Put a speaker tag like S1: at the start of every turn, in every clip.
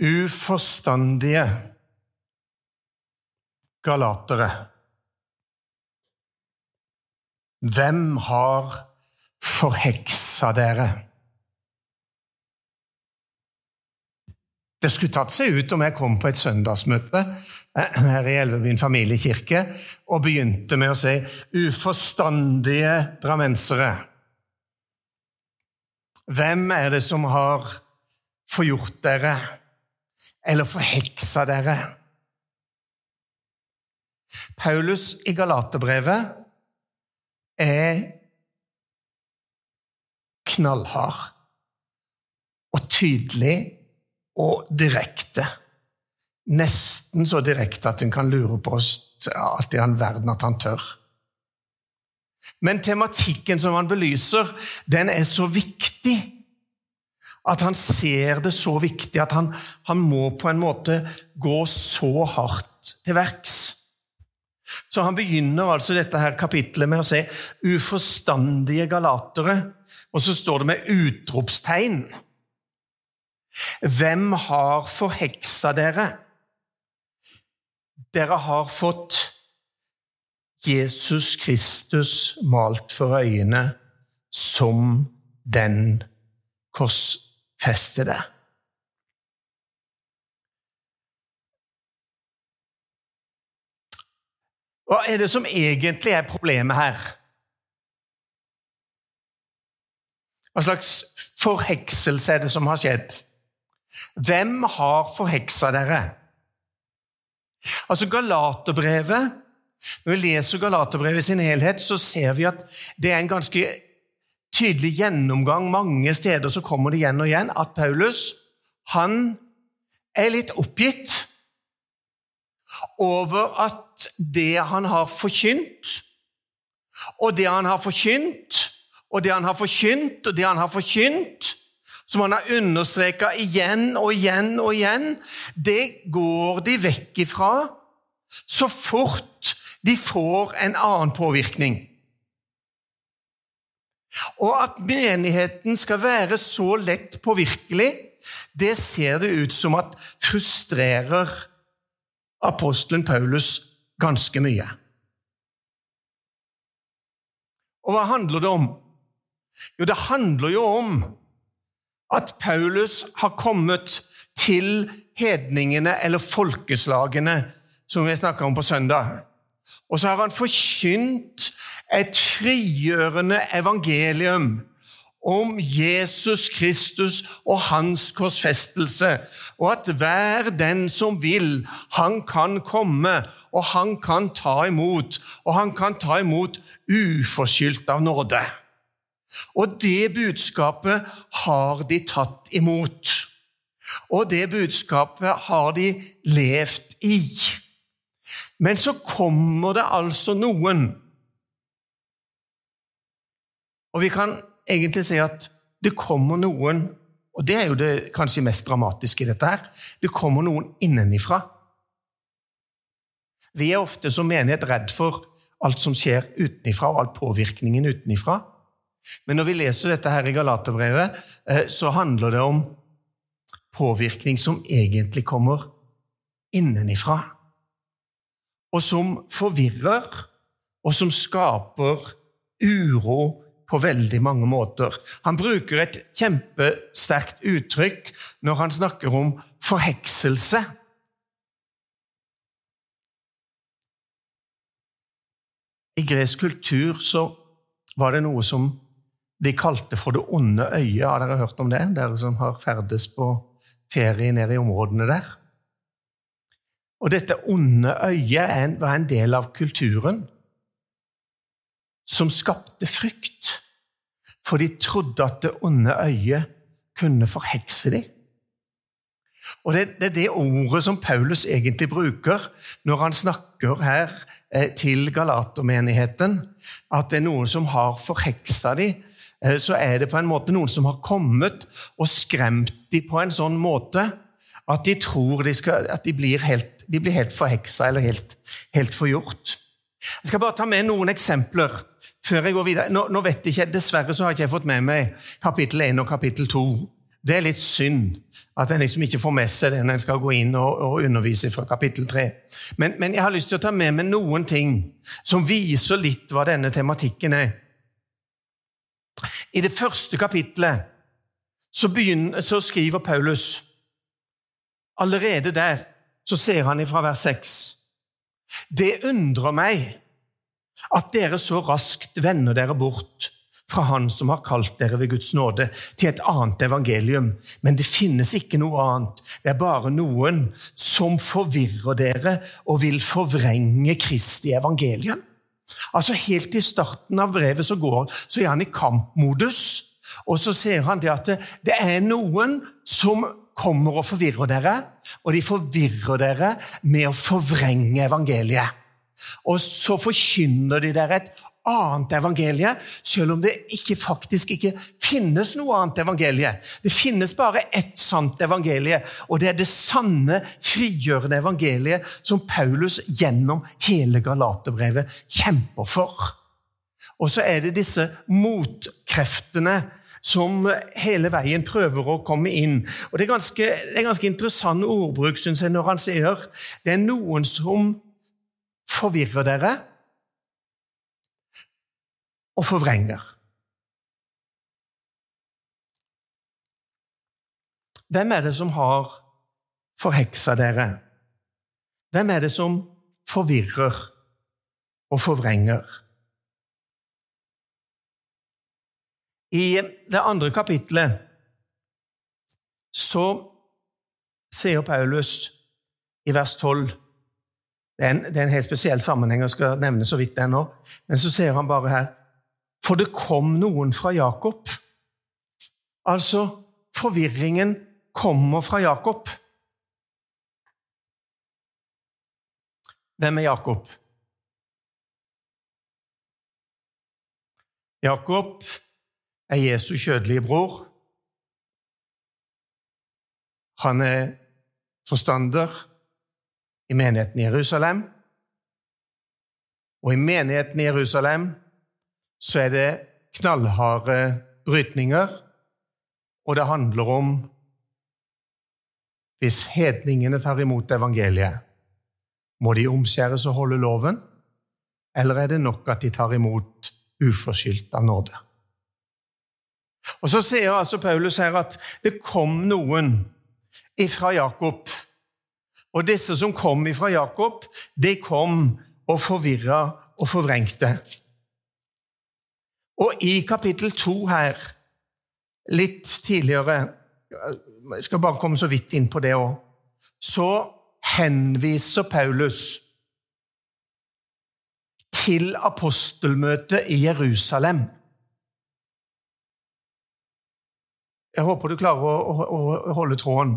S1: uforstandige galatere. Hvem har forheksa dere? Det skulle tatt seg ut om jeg kom på et søndagsmøte eh, her i Elvebyen familiekirke og begynte med å si 'uforstandige drammensere'. Hvem er det som har forgjort dere, eller forheksa dere? Paulus i Galaterbrevet er knallhard og tydelig og direkte. Nesten så direkte at en kan lure på alt i all verden at han tør. Men tematikken som han belyser, den er så viktig at han ser det så viktig at han, han må på en måte gå så hardt til verks. Så han begynner altså dette her kapitlet med å se 'uforstandige galatere', og så står det med utropstegn. Hvem har forheksa dere? Dere har fått Jesus Kristus malt for øyene som den korsfestede. Hva er det som egentlig er problemet her? Hva slags forhekselse er det som har skjedd? Hvem har forheksa dere? Altså Galaterbrevet Når vi leser Galaterbrevet i sin helhet, så ser vi at det er en ganske tydelig gjennomgang. Mange steder så kommer det igjen og igjen at Paulus han er litt oppgitt over at det han har forkynt, og det han har forkynt, og det han har forkynt, og det han har forkynt, som han har understreka igjen og igjen og igjen, det går de vekk ifra så fort de får en annen påvirkning. Og at menigheten skal være så lett påvirkelig, det ser det ut som at frustrerer apostelen Paulus ganske mye. Og hva handler det om? Jo, det handler jo om at Paulus har kommet til hedningene, eller folkeslagene, som vi snakker om på søndag. Og så har han forkynt et frigjørende evangelium om Jesus Kristus og hans korsfestelse, og at hver den som vil, han kan komme, og han kan ta imot, og han kan ta imot uforskyldt av nåde. Og det budskapet har de tatt imot. Og det budskapet har de levd i. Men så kommer det altså noen Og vi kan egentlig si at det kommer noen Og det er jo det kanskje mest dramatiske i dette her. Det kommer noen innenifra. Vi er ofte som menighet redd for alt som skjer utenifra, og all påvirkningen utenifra. Men når vi leser dette her i Galaterbrevet, eh, så handler det om påvirkning som egentlig kommer innenifra. Og som forvirrer, og som skaper uro på veldig mange måter. Han bruker et kjempesterkt uttrykk når han snakker om forhekselse. I gresk kultur så var det noe som de kalte for det onde øyet. Har dere hørt om det, dere som har ferdes på ferie nede i områdene der? Og dette onde øyet var en del av kulturen som skapte frykt, for de trodde at det onde øyet kunne forhekse dem. Og det, det, er det ordet som Paulus egentlig bruker når han snakker her eh, til galatermenigheten. At det er noen som har forheksa dem. Eh, så er det på en måte noen som har kommet og skremt dem på en sånn måte at de tror de skal, at de blir helt, de blir helt forheksa eller helt, helt forgjort. Jeg skal bare ta med noen eksempler før jeg går videre. Nå, nå vet jeg ikke, Dessverre så har ikke jeg fått med meg kapittel 1 og kapittel 2 Det er litt synd at en liksom ikke får med seg det når en skal gå inn og, og undervise fra kapittel 3. Men, men, jeg har lyst til å ta med meg noen ting som viser litt hva denne tematikken er. I det første kapittelet så, begynner, så skriver Paulus Allerede der så ser han ifra vers 6. Det undrer meg at dere så raskt vender dere bort fra Han som har kalt dere ved Guds nåde, til et annet evangelium. Men det finnes ikke noe annet. Det er bare noen som forvirrer dere og vil forvrenge Kristi evangelium. Altså Helt i starten av brevet så, går, så er han i kampmodus. Og så ser han det at det, det er noen som kommer og forvirrer dere, og de forvirrer dere med å forvrenge evangeliet. Og så forkynner de der et annet evangelie, selv om det ikke, faktisk ikke finnes noe annet evangelie. Det finnes bare ett sant evangelie, og det er det sanne, frigjørende evangeliet som Paulus gjennom hele Galaterbrevet kjemper for. Og så er det disse motkreftene som hele veien prøver å komme inn. Og Det er ganske, det er ganske interessant ordbruk synes jeg, når han sier det er noen som forvirrer dere og forvrenger. Hvem er det som har forheksa dere? Hvem er det som forvirrer og forvrenger? I det andre kapitlet så sier Paulus i vers 12 det er, en, det er en helt spesiell sammenheng jeg skal nevne så vidt den nå. Men så ser han bare her For det kom noen fra Jakob. Altså, forvirringen kommer fra Jakob. Hvem er Jakob? Jakob er Jesu kjødelige bror. Han er forstander i menigheten i Jerusalem. Og i menigheten i Jerusalem så er det knallharde brytninger, og det handler om hvis hedningene tar imot evangeliet, må de omskjæres og holde loven, eller er det nok at de tar imot uforskyldt av nåde? Og Så sier altså Paulus her at det kom noen ifra Jakob og disse som kom ifra Jakob, de kom og forvirra og forvrengte. Og i kapittel to her, litt tidligere Jeg skal bare komme så vidt inn på det òg. Så henviser Paulus til apostelmøtet i Jerusalem. Jeg håper du klarer å, å, å holde tråden.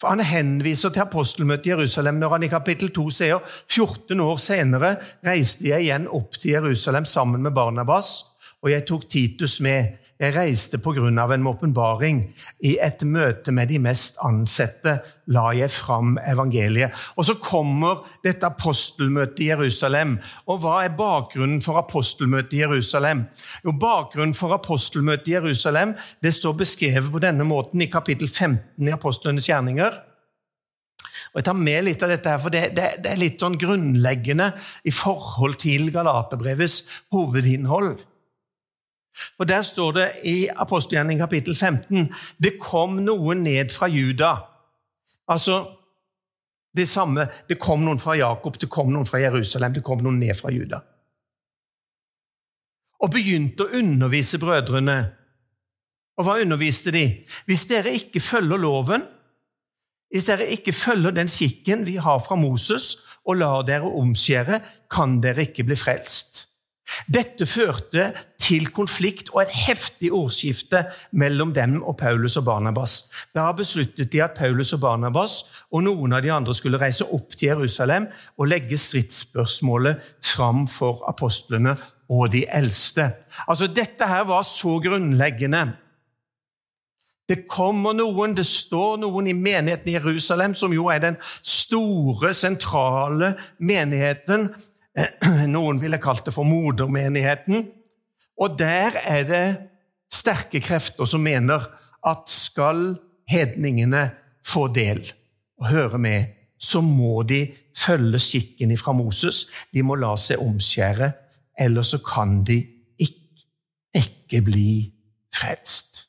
S1: For Han henviser til apostelmøtet i Jerusalem når han i kapittel 2 sier 14 år senere reiste jeg igjen opp til Jerusalem sammen med Barnabas, og jeg tok Titus med. Jeg reiste på grunn av en åpenbaring. I et møte med de mest ansette la jeg fram evangeliet. Og så kommer dette apostelmøtet i Jerusalem. Og hva er bakgrunnen for apostelmøtet i Jerusalem? Jo, Bakgrunnen for apostelmøtet i Jerusalem det står beskrevet på denne måten i kapittel 15 i Apostlenes gjerninger. Og Jeg tar med litt av dette, her, for det, det, det er litt sånn grunnleggende i forhold til Galaterbrevets hovedinnhold. For Der står det i apostelgjerning kapittel 15 det kom noen ned fra Juda. Altså det samme. Det kom noen fra Jakob, det kom noen fra Jerusalem, det kom noen ned fra Juda. Og begynte å undervise brødrene. Og hva underviste de? Hvis dere ikke følger loven, hvis dere ikke følger den skikken vi har fra Moses, og lar dere omskjære, kan dere ikke bli frelst. Dette førte til konflikt og et heftig ordskifte mellom dem og Paulus og Barnabas. Da besluttet de at Paulus og Barnabas og noen av de andre skulle reise opp til Jerusalem og legge stridsspørsmålet fram for apostlene og de eldste. Altså, Dette her var så grunnleggende. Det kommer noen, det står noen i menigheten i Jerusalem, som jo er den store, sentrale menigheten. Noen ville kalt det for modermenigheten. Og der er det sterke krefter som mener at skal hedningene få del og høre med, så må de følge skikken fra Moses. De må la seg omskjære, ellers så kan de ikke, ikke bli frelst.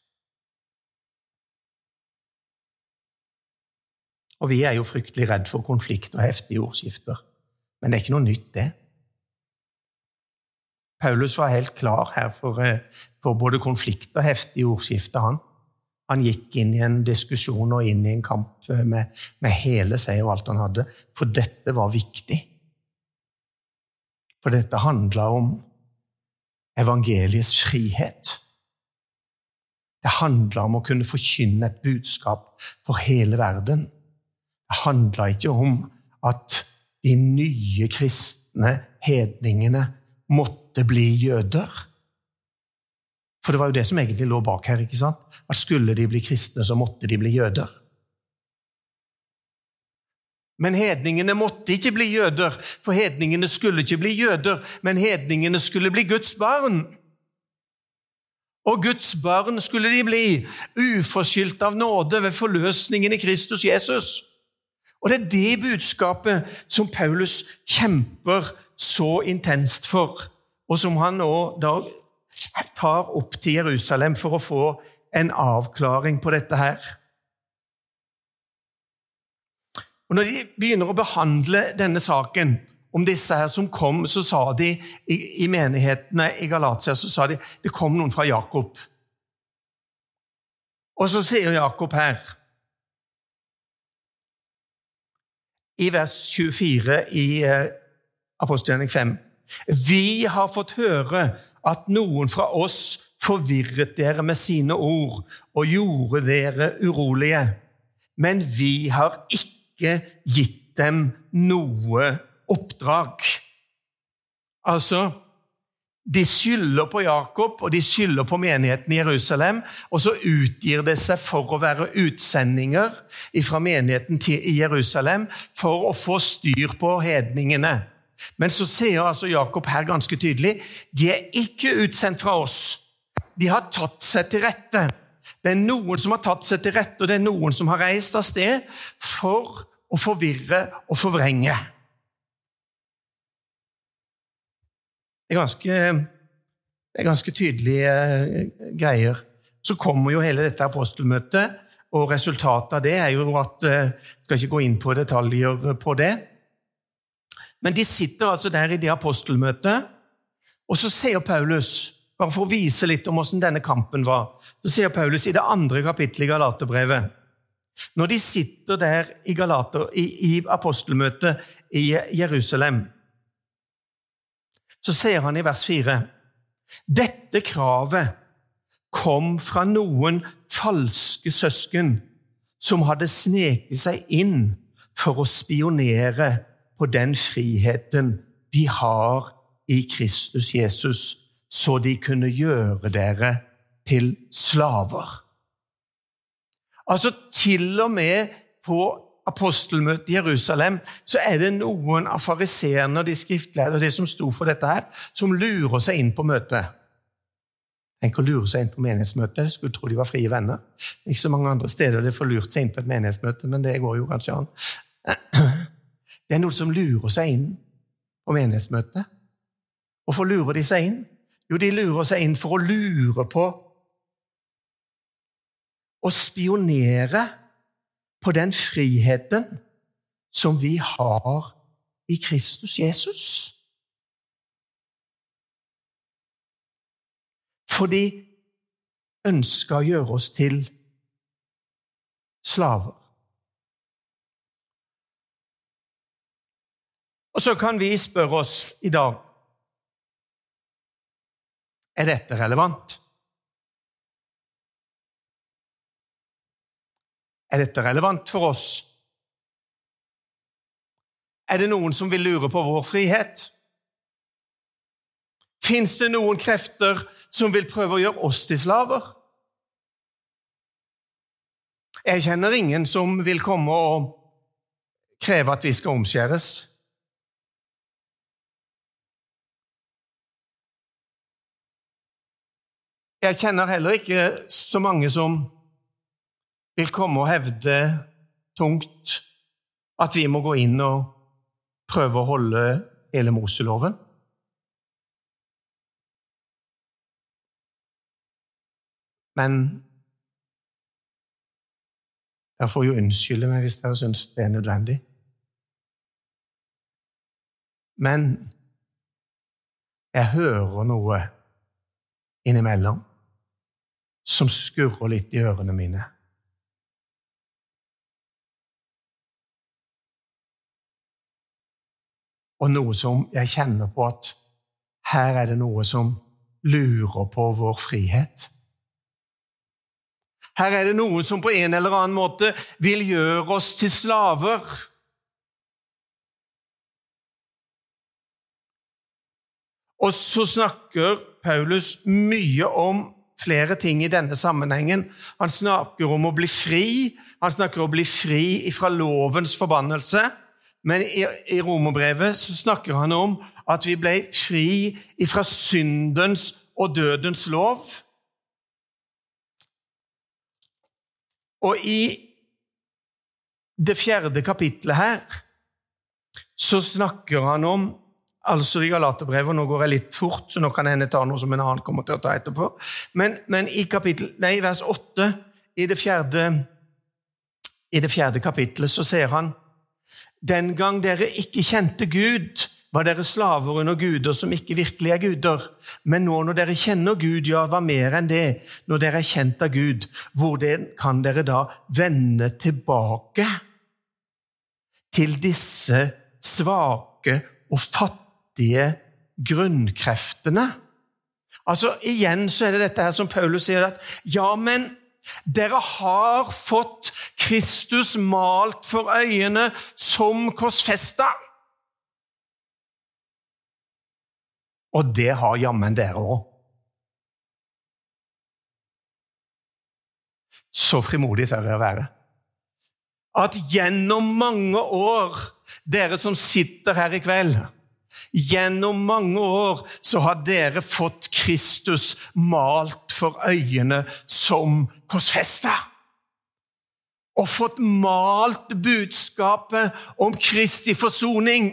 S1: Og vi er jo fryktelig redd for konflikt og heftige ordskifter. Men det er ikke noe nytt, det. Paulus var helt klar her for, eh, for både konflikt og heftig ordskifte, Han. han gikk inn i en diskusjon og inn i en kamp eh, med, med hele seg og alt han hadde, for dette var viktig. For dette handla om evangeliets frihet. Det handla om å kunne forkynne et budskap for hele verden. Det handla ikke om at de nye kristne hedningene måtte bli jøder. For det var jo det som egentlig lå bak her. ikke sant? At skulle de bli kristne, så måtte de bli jøder. Men hedningene måtte ikke bli jøder, for hedningene skulle ikke bli jøder, men hedningene skulle bli Guds barn. Og Guds barn skulle de bli, uforskyldt av nåde ved forløsningen i Kristus Jesus. Og det er det budskapet som Paulus kjemper så intenst for, og som han nå da tar opp til Jerusalem for å få en avklaring på dette her. Og Når de begynner å behandle denne saken om disse her som kom, så sa de i, i menighetene i Galatia så sa de, det kom noen fra Jakob. Og så sier Jakob her i vers 24 i eh, apostelgjerning 5. Vi har fått høre at noen fra oss forvirret dere med sine ord og gjorde dere urolige. Men vi har ikke gitt dem noe oppdrag. Altså de skylder på Jakob og de skylder på menigheten i Jerusalem, og så utgir det seg for å være utsendinger fra menigheten til Jerusalem for å få styr på hedningene. Men så sier altså Jakob her ganske tydelig de er ikke utsendt fra oss. De har tatt seg til rette. Det er noen som har tatt seg til rette, og det er noen som har reist av sted for å forvirre og forvrenge. Det er ganske, det er ganske tydelige eh, greier. Så kommer jo hele dette apostelmøtet, og resultatet av det er jo at Jeg eh, skal ikke gå inn på detaljer på det. Men de sitter altså der i det apostelmøtet, og så sier Paulus bare for å vise litt om hvordan denne kampen var, så sier Paulus i det andre kapittelet i Galaterbrevet Når de sitter der i, Galater, i, i apostelmøtet i Jerusalem så sier han i vers 4 dette kravet kom fra noen falske søsken som hadde sneket seg inn for å spionere på den friheten de har i Kristus Jesus, så de kunne gjøre dere til slaver. Altså til og med på apostelmøtet i Jerusalem, så er det noen av fariseerne og de skriftlærde og de som sto for dette, her, som lurer seg inn på møtet. Tenk å lure seg inn på menighetsmøtet. Skulle tro de var frie venner. Ikke så mange andre steder de får lurt seg inn på et menighetsmøte, men det går jo kanskje an. Det er noen som lurer seg inn på menighetsmøtet. Hvorfor lurer de seg inn? Jo, de lurer seg inn for å lure på å spionere på den friheten som vi har i Kristus Jesus. For de ønska å gjøre oss til slaver. Og så kan vi spørre oss i dag er dette relevant. Er dette relevant for oss? Er det noen som vil lure på vår frihet? Fins det noen krefter som vil prøve å gjøre oss til slaver? Jeg kjenner ingen som vil komme og kreve at vi skal omskjæres. Jeg kjenner heller ikke så mange som vil komme og hevde tungt at vi må gå inn og prøve å holde hele Moseloven. Men dere får jo unnskylde meg hvis dere syns det er nødvendig. Men jeg hører noe innimellom som skurrer litt i ørene mine. Og noe som jeg kjenner på at her er det noe som lurer på vår frihet. Her er det noe som på en eller annen måte vil gjøre oss til slaver. Og så snakker Paulus mye om flere ting i denne sammenhengen. Han snakker om å bli fri, han snakker om å bli fri fra lovens forbannelse. Men i, i romerbrevet så snakker han om at vi ble fri fra syndens og dødens lov. Og i det fjerde kapittelet her så snakker han om altså i Galaterbrevet, Nå går jeg litt fort, så nå kan jeg ta noe som en annen kommer til å ta etterpå. Men, men i kapittel, nei, vers 8 i det fjerde, i fjerde kapittelet så ser han den gang dere ikke kjente Gud, var dere slaver under guder som ikke virkelig er guder. Men nå når dere kjenner Gud, ja, hva mer enn det, når dere er kjent av Gud, hvordan kan dere da vende tilbake til disse svake og fattige grunnkreftene. Altså, Igjen så er det dette her som Paulus sier, at ja, men dere har fått Kristus malt for øynene som korsfesta. Og det har jammen dere òg. Så frimodig ser dere å være. At gjennom mange år, dere som sitter her i kveld Gjennom mange år så har dere fått Kristus malt for øynene som korsfesta. Og fått malt budskapet om Kristi forsoning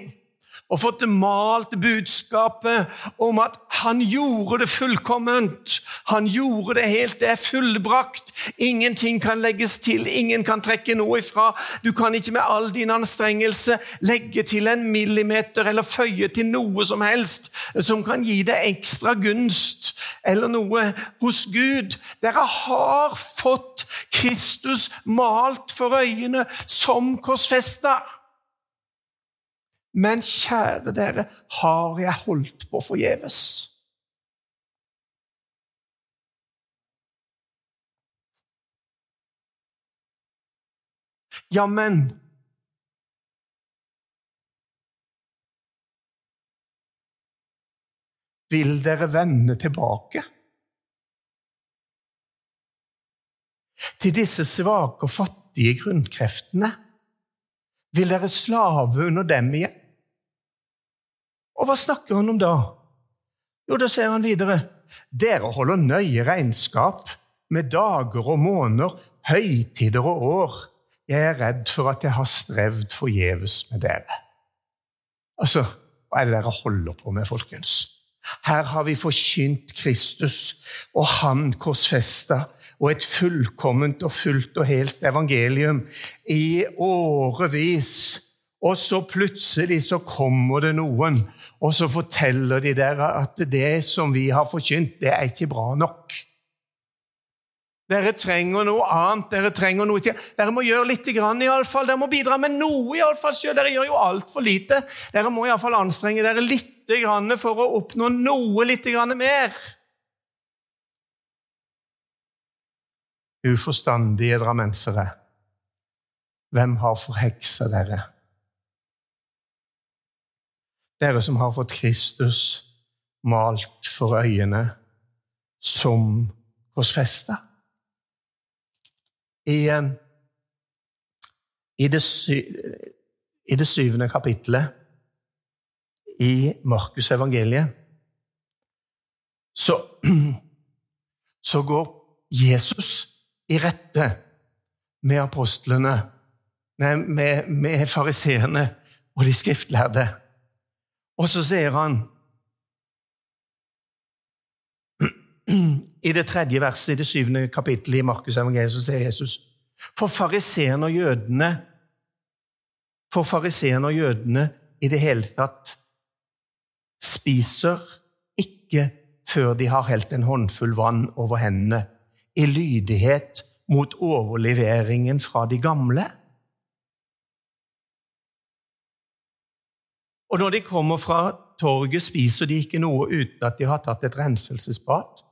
S1: og fått malt budskapet om at han gjorde det fullkomment. Han gjorde det helt. Det er fullbrakt. Ingenting kan legges til, ingen kan trekke noe ifra. Du kan ikke med all din anstrengelse legge til en millimeter eller føye til noe som helst som kan gi deg ekstra gunst eller noe hos Gud. Dere har fått Kristus malt for øynene som korsfesta. Men kjære dere, har jeg holdt på forgjeves? Jammen Vil dere vende tilbake? Til disse svake og fattige grunnkreftene? Vil dere slave under dem igjen? Og hva snakker han om da? Jo, da ser han videre. Dere holder nøye regnskap med dager og måneder, høytider og år. Jeg er redd for at jeg har strevd forgjeves med dere. Altså, hva er det dere holder på med, folkens? Her har vi forkynt Kristus og Han korsfesta, og et fullkomment og fullt og helt evangelium i årevis. Og så plutselig så kommer det noen, og så forteller de dere at det som vi har forkynt, det er ikke bra nok. Dere trenger noe annet. Dere trenger noe til. Dere må gjøre litt, grann, i alle fall. Dere må bidra med noe. i alle fall selv. Dere gjør jo altfor lite. Dere må i alle fall anstrenge dere litt for å oppnå noe litt mer. Uforstandige drammensere, hvem har forheksa dere? Dere som har fått Kristus malt for øyene som korsfesta. I, i, det, I det syvende kapittelet i Markus evangeliet så, så går Jesus i rette med apostlene, med, med fariseerne og de skriftlærde. Og så sier han I det tredje verset i det syvende kapittelet i Markus evangeliet så sier Jesus For fariseerne og jødene For fariseerne og jødene i det hele tatt spiser ikke før de har helt en håndfull vann over hendene, i lydighet mot overleveringen fra de gamle. Og når de kommer fra torget, spiser de ikke noe uten at de har tatt et renselsesbad.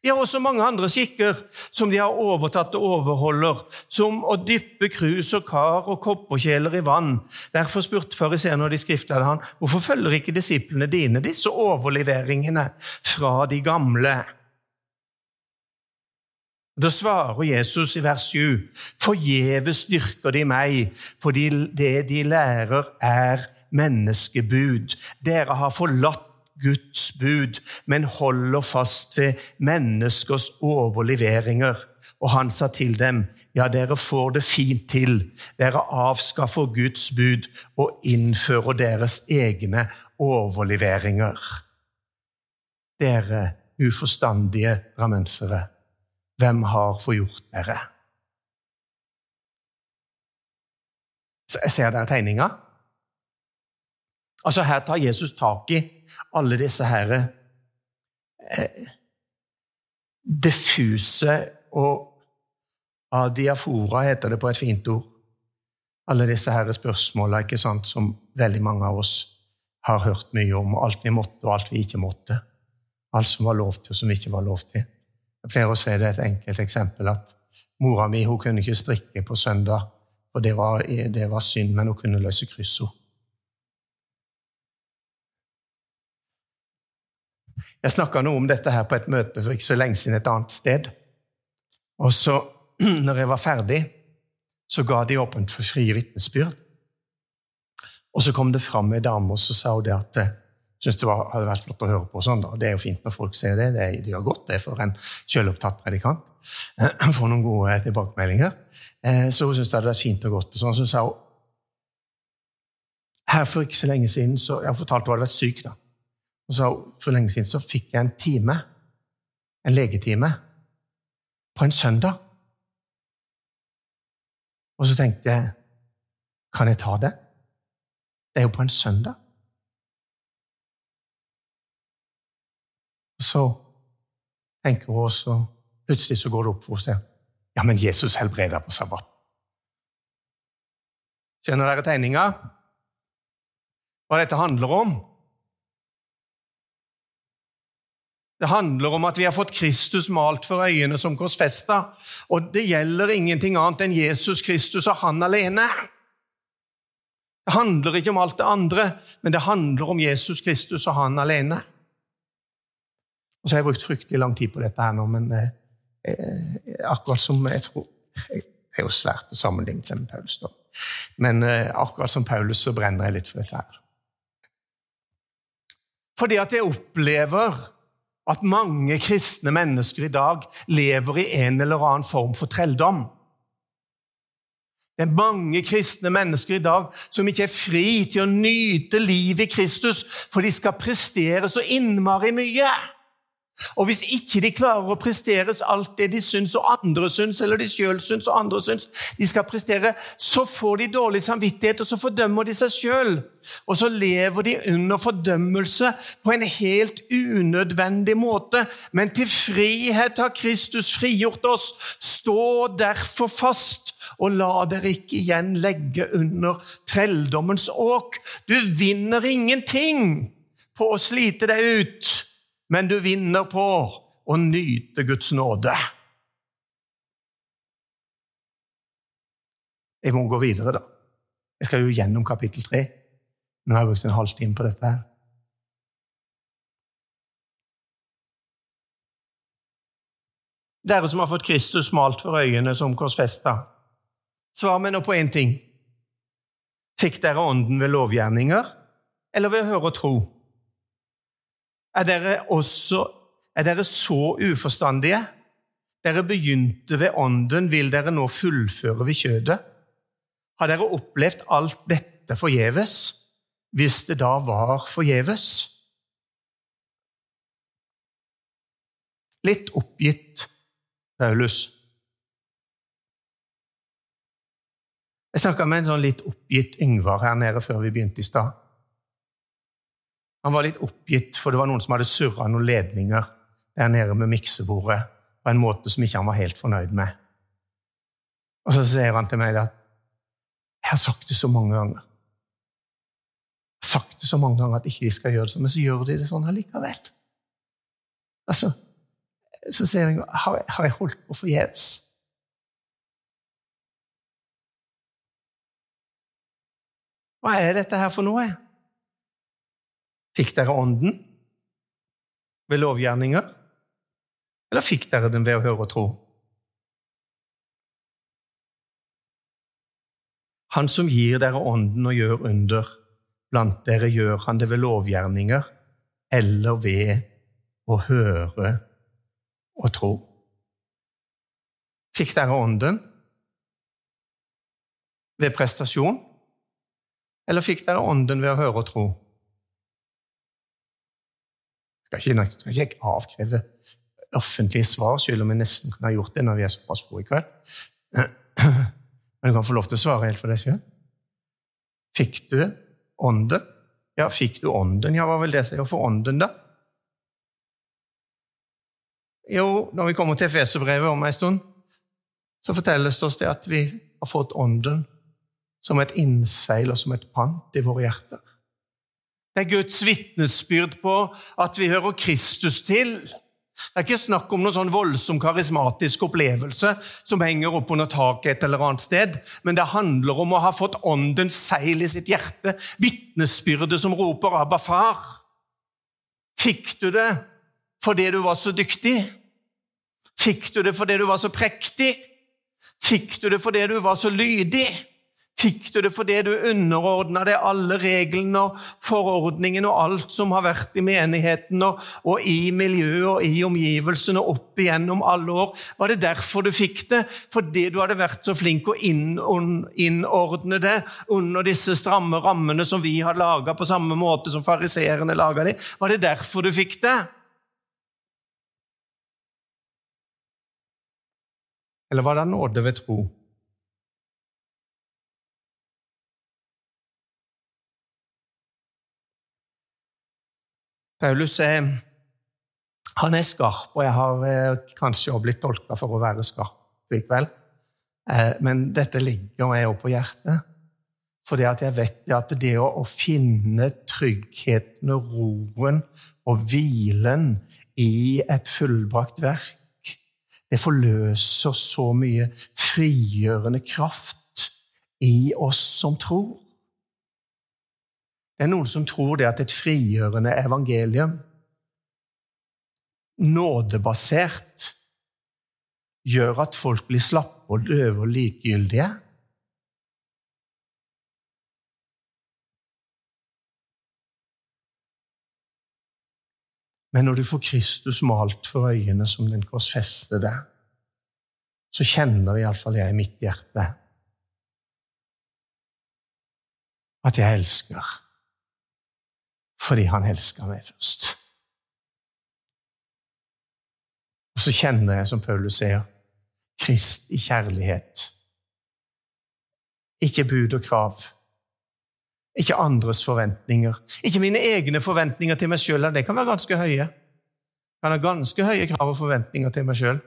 S1: De har også mange andre skikker som de har overtatt og overholder, som å dyppe krus og kar og kopperkjeler i vann. Derfor spurte fariseerne og de skriftlærde han, hvorfor følger ikke disiplene dine disse overleveringene fra de gamle? Da svarer Jesus i vers 7.: Forgjeves styrker de meg, fordi det de lærer, er menneskebud. Dere har forlatt Guds bud, men holder fast ved menneskers overleveringer. Og han sa til dem, ja, dere får det fint til. Dere avskaffer Guds bud og innfører deres egne overleveringer. Dere uforstandige rammensere, hvem har forgjort dere? Ser dere tegninga? Altså Her tar Jesus tak i alle disse her eh, diffuse og adiafora, heter det på et fint ord. Alle disse her spørsmåla ikke sant, som veldig mange av oss har hørt mye om. Alt vi måtte, og alt vi ikke måtte. Alt som var lov til, og som ikke var lov til. Jeg pleier å se det et enkelt eksempel at mora mi hun kunne ikke strikke på søndag, for det var, det var synd, men hun kunne løse kryssord. Jeg snakka noe om dette her på et møte for ikke så lenge siden et annet sted. Og så, når jeg var ferdig, så ga de åpent for frie vitnesbyrd. Og så kom det fram ei dame og så sa hun det at syntes det var, hadde vært flott å høre på. sånn da. Det er jo fint når folk ser det. Det, de gjør godt det for en selvopptatt predikant. Får noen gode tilbakemeldinger. Eh, så hun syntes det hadde vært fint og godt. Så sånn. Så sa hun her for ikke så lenge siden så, Jeg har fortalt hun hadde vært syk. da. Hun sa For lenge siden så fikk jeg en time, en legetime, på en søndag. Og så tenkte jeg Kan jeg ta det? Det er jo på en søndag. Og så tenker hun også Plutselig så går det opp for henne. Ja, men Jesus helbreder på sabbat. Skjønner dere tegninga? Hva dette handler om? Det handler om at vi har fått Kristus malt for øyene som korsfesta. Og det gjelder ingenting annet enn Jesus Kristus og han alene. Det handler ikke om alt det andre, men det handler om Jesus Kristus og han alene. Og så har jeg brukt fryktelig lang tid på dette her nå, men eh, eh akkurat som jeg tror Det er jo svært å sammenligne seg med Paulus, da. Men eh, akkurat som Paulus så brenner jeg litt for dette her. Fordi at jeg opplever at mange kristne mennesker i dag lever i en eller annen form for trelldom. Det er mange kristne mennesker i dag som ikke er fri til å nyte livet i Kristus, for de skal prestere så innmari mye. Og hvis ikke de klarer å prestere alt det de syns og andre syns, eller de sjøl syns og andre syns de skal prestere, så får de dårlig samvittighet, og så fordømmer de seg sjøl. Og så lever de under fordømmelse på en helt unødvendig måte. Men til frihet har Kristus frigjort oss. Stå derfor fast, og la dere ikke igjen legge under trelldommens åk. Du vinner ingenting på å slite deg ut men du vinner på å nyte Guds nåde. Jeg må gå videre, da. Jeg skal jo gjennom kapittel tre. Nå har jeg brukt en halvtime på dette. her. Dere som har fått Kristus malt for øynene som korsfesta, svar meg nå på én ting. Fikk dere Ånden ved lovgjerninger eller ved å høre og tro? Er dere også er dere så uforstandige? dere begynte ved ånden, vil dere nå fullføre ved kjødet? Har dere opplevd alt dette forgjeves, hvis det da var forgjeves? Litt oppgitt, Paulus. Jeg snakka med en sånn litt oppgitt Yngvar her nede før vi begynte i stad. Han var litt oppgitt, for det var noen som hadde surra noen ledninger der nede med miksebordet på en måte som ikke han var helt fornøyd med. Og så sier han til meg at 'Jeg har sagt det så mange ganger.' Jeg har sagt det så mange ganger at ikke de skal gjøre det sånn, men så gjør de det sånn allikevel. Altså, så sier jeg har, jeg, har jeg holdt på forgjeves? Hva er dette her for noe? Fikk dere Ånden ved lovgjerninger, eller fikk dere den ved å høre og tro? Han som gir dere Ånden og gjør under blant dere, gjør han det ved lovgjerninger eller ved å høre og tro. Fikk dere Ånden ved prestasjon, eller fikk dere Ånden ved å høre og tro? Skal ikke, skal ikke avkreve offentlige svar, selv om jeg nesten kunne ha gjort det når vi er såpass få i kveld. Men du kan få lov til å svare helt for deg selv. Fikk du ånden? Ja, fikk du ånden? Ja, hva vil det si å få ånden, da? Jo, når vi kommer til Feserbrevet om en stund, så fortelles det oss det at vi har fått ånden som et innseil og som et pant i våre hjerter. Det er Guds vitnesbyrd på at vi hører Kristus til. Det er ikke snakk om noen sånn voldsom karismatisk opplevelse som henger opp under taket et eller annet sted, men det handler om å ha fått åndens seil i sitt hjerte, vitnesbyrdet som roper 'Abba, far'. Fikk du det fordi du var så dyktig? Fikk du det fordi du var så prektig? Fikk du det fordi du var så lydig? Fikk du det fordi du underordna deg alle reglene og forordningene og alt som har vært i menigheten og, og i miljøet og i omgivelsene opp igjennom alle år? Var det derfor du fikk det? Fordi du hadde vært så flink å innordne det under disse stramme rammene som vi har laga på samme måte som fariseerne laga de? Var det derfor du fikk det? Eller var det nåde ved tro? Paulus er, han er skarp, og jeg har eh, kanskje også blitt tolka for å være skarp likevel. Eh, men dette ligger meg også på hjertet. At jeg vet at det å finne tryggheten og roen og hvilen i et fullbrakt verk, det forløser så mye frigjørende kraft i oss som tror. Det er noen som tror det at et frigjørende evangelium, nådebasert, gjør at folk blir slappe og døve og likegyldige. Men når du får Kristus malt for øynene som den korsfestede, så kjenner iallfall jeg i mitt hjerte at jeg elsker fordi han elska meg først. Og så kjenner jeg, som Paulus sier, Krist i kjærlighet. Ikke bud og krav. Ikke andres forventninger. Ikke mine egne forventninger til meg sjøl. Det kan være ganske høye. Jeg kan ha ganske høye krav og forventninger til meg sjøl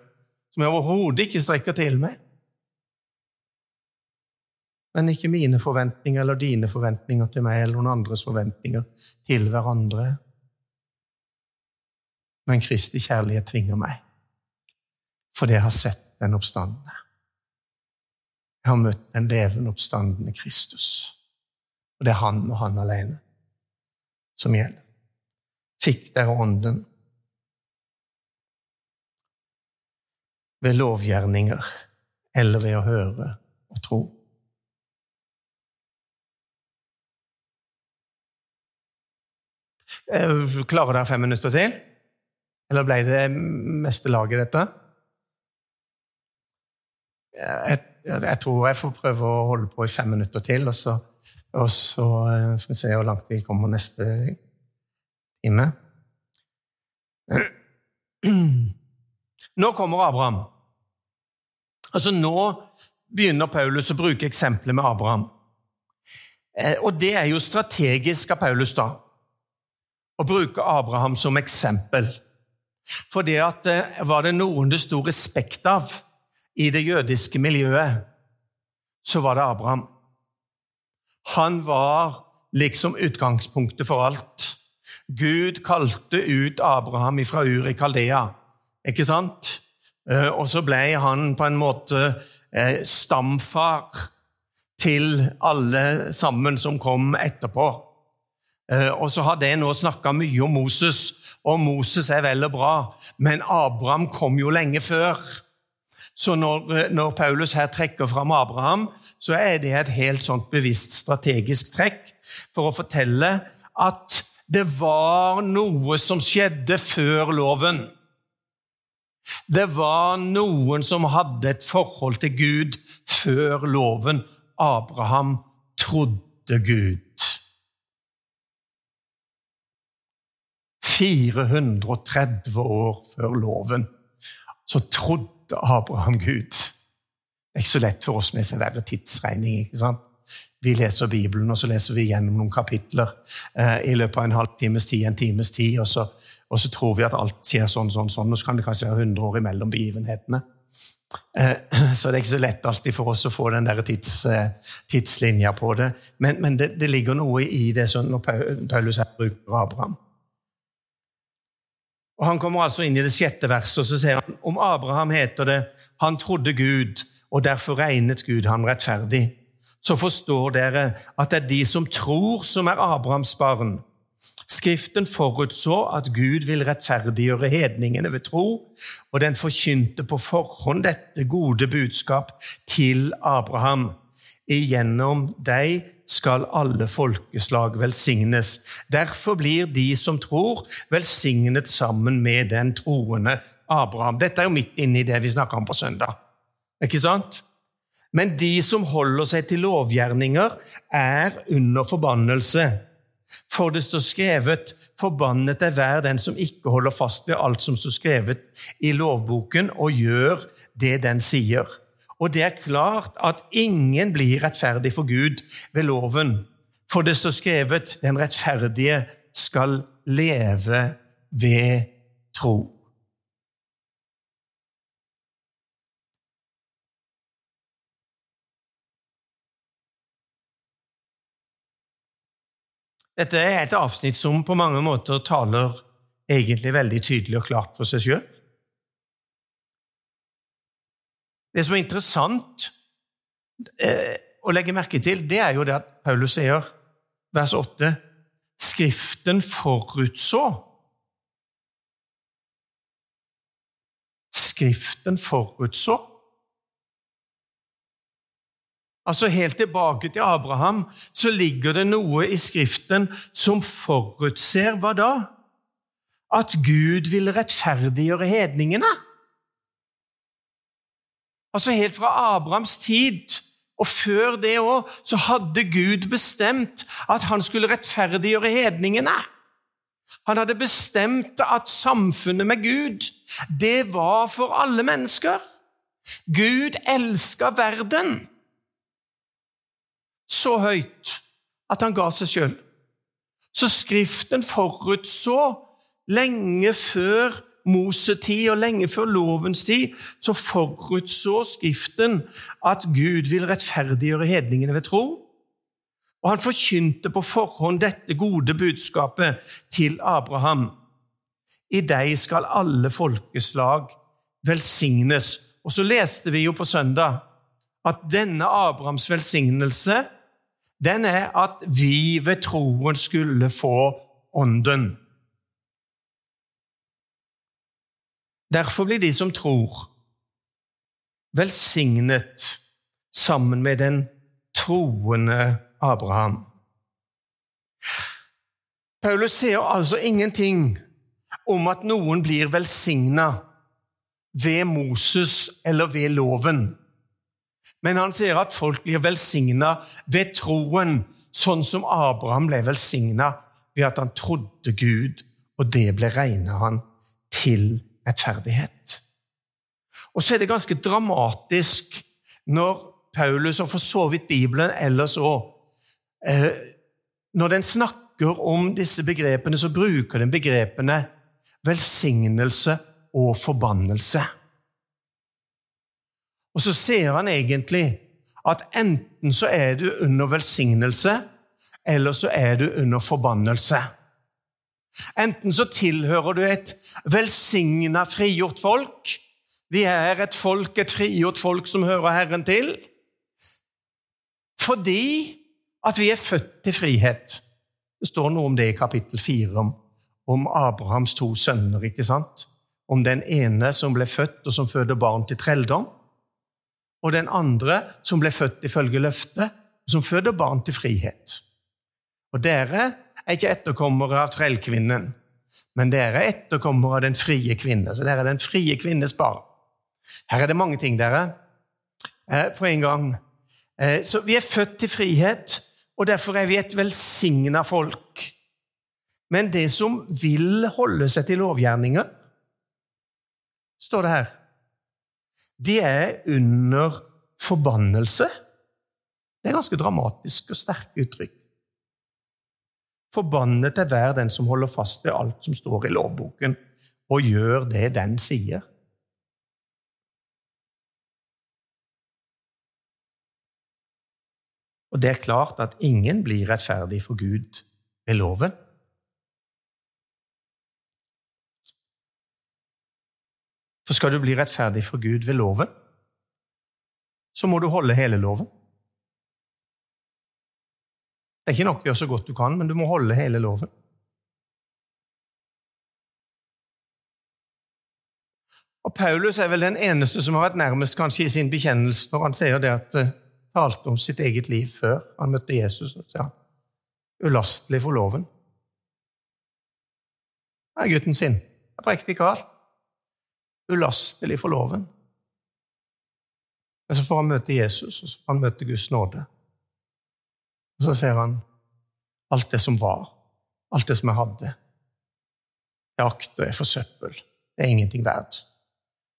S1: som jeg overhodet ikke strekker til meg men ikke mine forventninger eller dine forventninger til meg eller noen andres forventninger til hverandre. Men Kristi kjærlighet tvinger meg, fordi jeg har sett den oppstandende. Jeg har møtt den levende oppstandende Kristus. Og det er han og han alene som gjelder. Fikk dere Ånden ved lovgjerninger eller ved å høre og tro? Klarer dere fem minutter til? Eller ble det meste laget, dette? jeg, jeg, tror jeg får prøve å holde på i fem minutter til, og så, og så eh, skal vi se hvor langt vi kommer neste time. Nå kommer Abraham. Altså Nå begynner Paulus å bruke eksempelet med Abraham. Eh, og det er jo strategisk av Paulus da, å bruke Abraham som eksempel. For det at eh, var det noen det sto respekt av i det jødiske miljøet, så var det Abraham. Han var liksom utgangspunktet for alt. Gud kalte ut Abraham fra Ur i Kaldea, ikke sant? Eh, og så ble han på en måte stamfar til alle sammen som kom etterpå. Eh, og så har det nå snakka mye om Moses, og Moses er vel og bra, men Abraham kom jo lenge før. Så når, eh, når Paulus her trekker fram Abraham, så er det et helt sånt bevisst strategisk trekk for å fortelle at det var noe som skjedde før loven. Det var noen som hadde et forhold til Gud før loven, Abraham trodde Gud. 430 år før loven så trodde Abraham Gud. Det er ikke så lett for oss med sånn tidsregning. ikke sant? Vi leser Bibelen, og så leser vi gjennom noen kapitler eh, i løpet av en halvtimes tid, en times tid, og så, og så, tror vi at alt skjer sånn, sånn, sånn, og så kan det kanskje være 100 år imellom begivenhetene. Eh, så det er ikke så lett alltid for oss å få den der tids, eh, tidslinja på det. Men, men det, det, ligger noe i det som Paulus her bruker Abraham. Og Han kommer altså inn i det sjette verset, og så sier han om Abraham heter det han trodde Gud, og derfor regnet Gud ham rettferdig. Så forstår dere at det er de som tror, som er Abrahams barn. Skriften forutså at Gud vil rettferdiggjøre hedningene ved tro, og den forkynte på forhånd dette gode budskap til Abraham. Igjennom deg skal alle folkeslag velsignes. Derfor blir de som tror, velsignet sammen med den troende Abraham. Dette er jo midt inne i det vi snakka om på søndag. Ikke sant? Men de som holder seg til lovgjerninger, er under forbannelse. For det står skrevet:" Forbannet er hver den som ikke holder fast ved alt som står skrevet i lovboken, og gjør det den sier. Og det er klart at ingen blir rettferdig for Gud ved loven. For det står skrevet:" Den rettferdige skal leve ved tro. Dette er et avsnitt som på mange måter taler egentlig veldig tydelig og klart for seg sjøl. Det som er interessant eh, å legge merke til, det er jo det at Paulus sier, vers 8, Skriften forutså Skriften forutså Altså Helt tilbake til Abraham så ligger det noe i Skriften som forutser hva da? At Gud vil rettferdiggjøre hedningene. Altså Helt fra Abrahams tid og før det òg så hadde Gud bestemt at han skulle rettferdiggjøre hedningene. Han hadde bestemt at samfunnet med Gud, det var for alle mennesker. Gud elska verden så høyt at han ga seg sjøl. Så Skriften forutså lenge før Mosetid og lenge før lovens tid, så forutså Skriften at Gud vil rettferdiggjøre hedningene ved tro. Og han forkynte på forhånd dette gode budskapet til Abraham. I deg skal alle folkeslag velsignes. Og så leste vi jo på søndag at denne Abrahams velsignelse den er at vi ved troen skulle få Ånden. Derfor blir de som tror, velsignet sammen med den troende Abraham. Paulus sier altså ingenting om at noen blir velsigna ved Moses eller ved loven. Men han sier at folk blir velsigna ved troen, sånn som Abraham ble velsigna ved at han trodde Gud, og det ble regna han til rettferdighet. Og så er det ganske dramatisk når Paulus, og for så vidt Bibelen ellers òg, eh, når den snakker om disse begrepene, så bruker den begrepene velsignelse og forbannelse. Og så ser han egentlig at enten så er du under velsignelse, eller så er du under forbannelse. Enten så tilhører du et velsigna, frigjort folk. Vi er et folk, et frigjort folk som hører Herren til. Fordi at vi er født til frihet. Det står noe om det i kapittel 4, om, om Abrahams to sønner. ikke sant? Om den ene som ble født, og som føder barn til trelldom, og den andre som ble født ifølge løftet, og som føder barn til frihet. Og dere er ikke etterkommere av trellkvinnen, men dere er etterkommere av den frie kvinne. Så dere er den frie kvinnes barn. Her er det mange ting, dere, eh, på en gang. Eh, så vi er født til frihet, og derfor er vi et velsigna folk. Men det som vil holde seg til lovgjerninger, står det her, de er under forbannelse. Det er ganske dramatisk og sterke uttrykk. Forbannet er hver den som holder fast ved alt som står i lovboken, og gjør det den sier. Og det er klart at ingen blir rettferdig for Gud ved loven. For skal du bli rettferdig for Gud ved loven, så må du holde hele loven. Det er ikke nok å gjøre så godt du kan, men du må holde hele loven. Og Paulus er vel den eneste som har vært nærmest kanskje i sin bekjennelse når han sier det at han talte om sitt eget liv før han møtte Jesus. Så sier han, ulastelig for loven. Det er gutten sin. Det er prektig kar. Ulastelig for loven. Men så får han møte Jesus, og så får han møte Guds nåde. Og så ser han alt det som var, alt det som jeg hadde. Jeg akter for søppel. Det er ingenting verdt.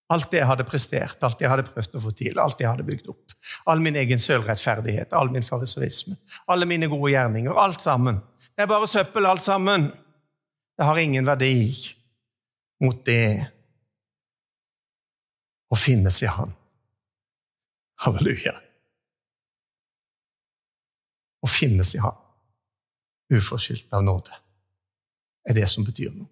S1: Alt det jeg hadde prestert, alt det jeg hadde prøvd å få til, alt det jeg hadde bygd opp. All min egen sølvrettferdighet, all min fariserisme, alle mine gode gjerninger. Alt sammen. Det er bare søppel, alt sammen. Det har ingen verdi mot det å finnes i Han. Halleluja og finnes i ham. Uforskyldt av nåde. er det som betyr noe.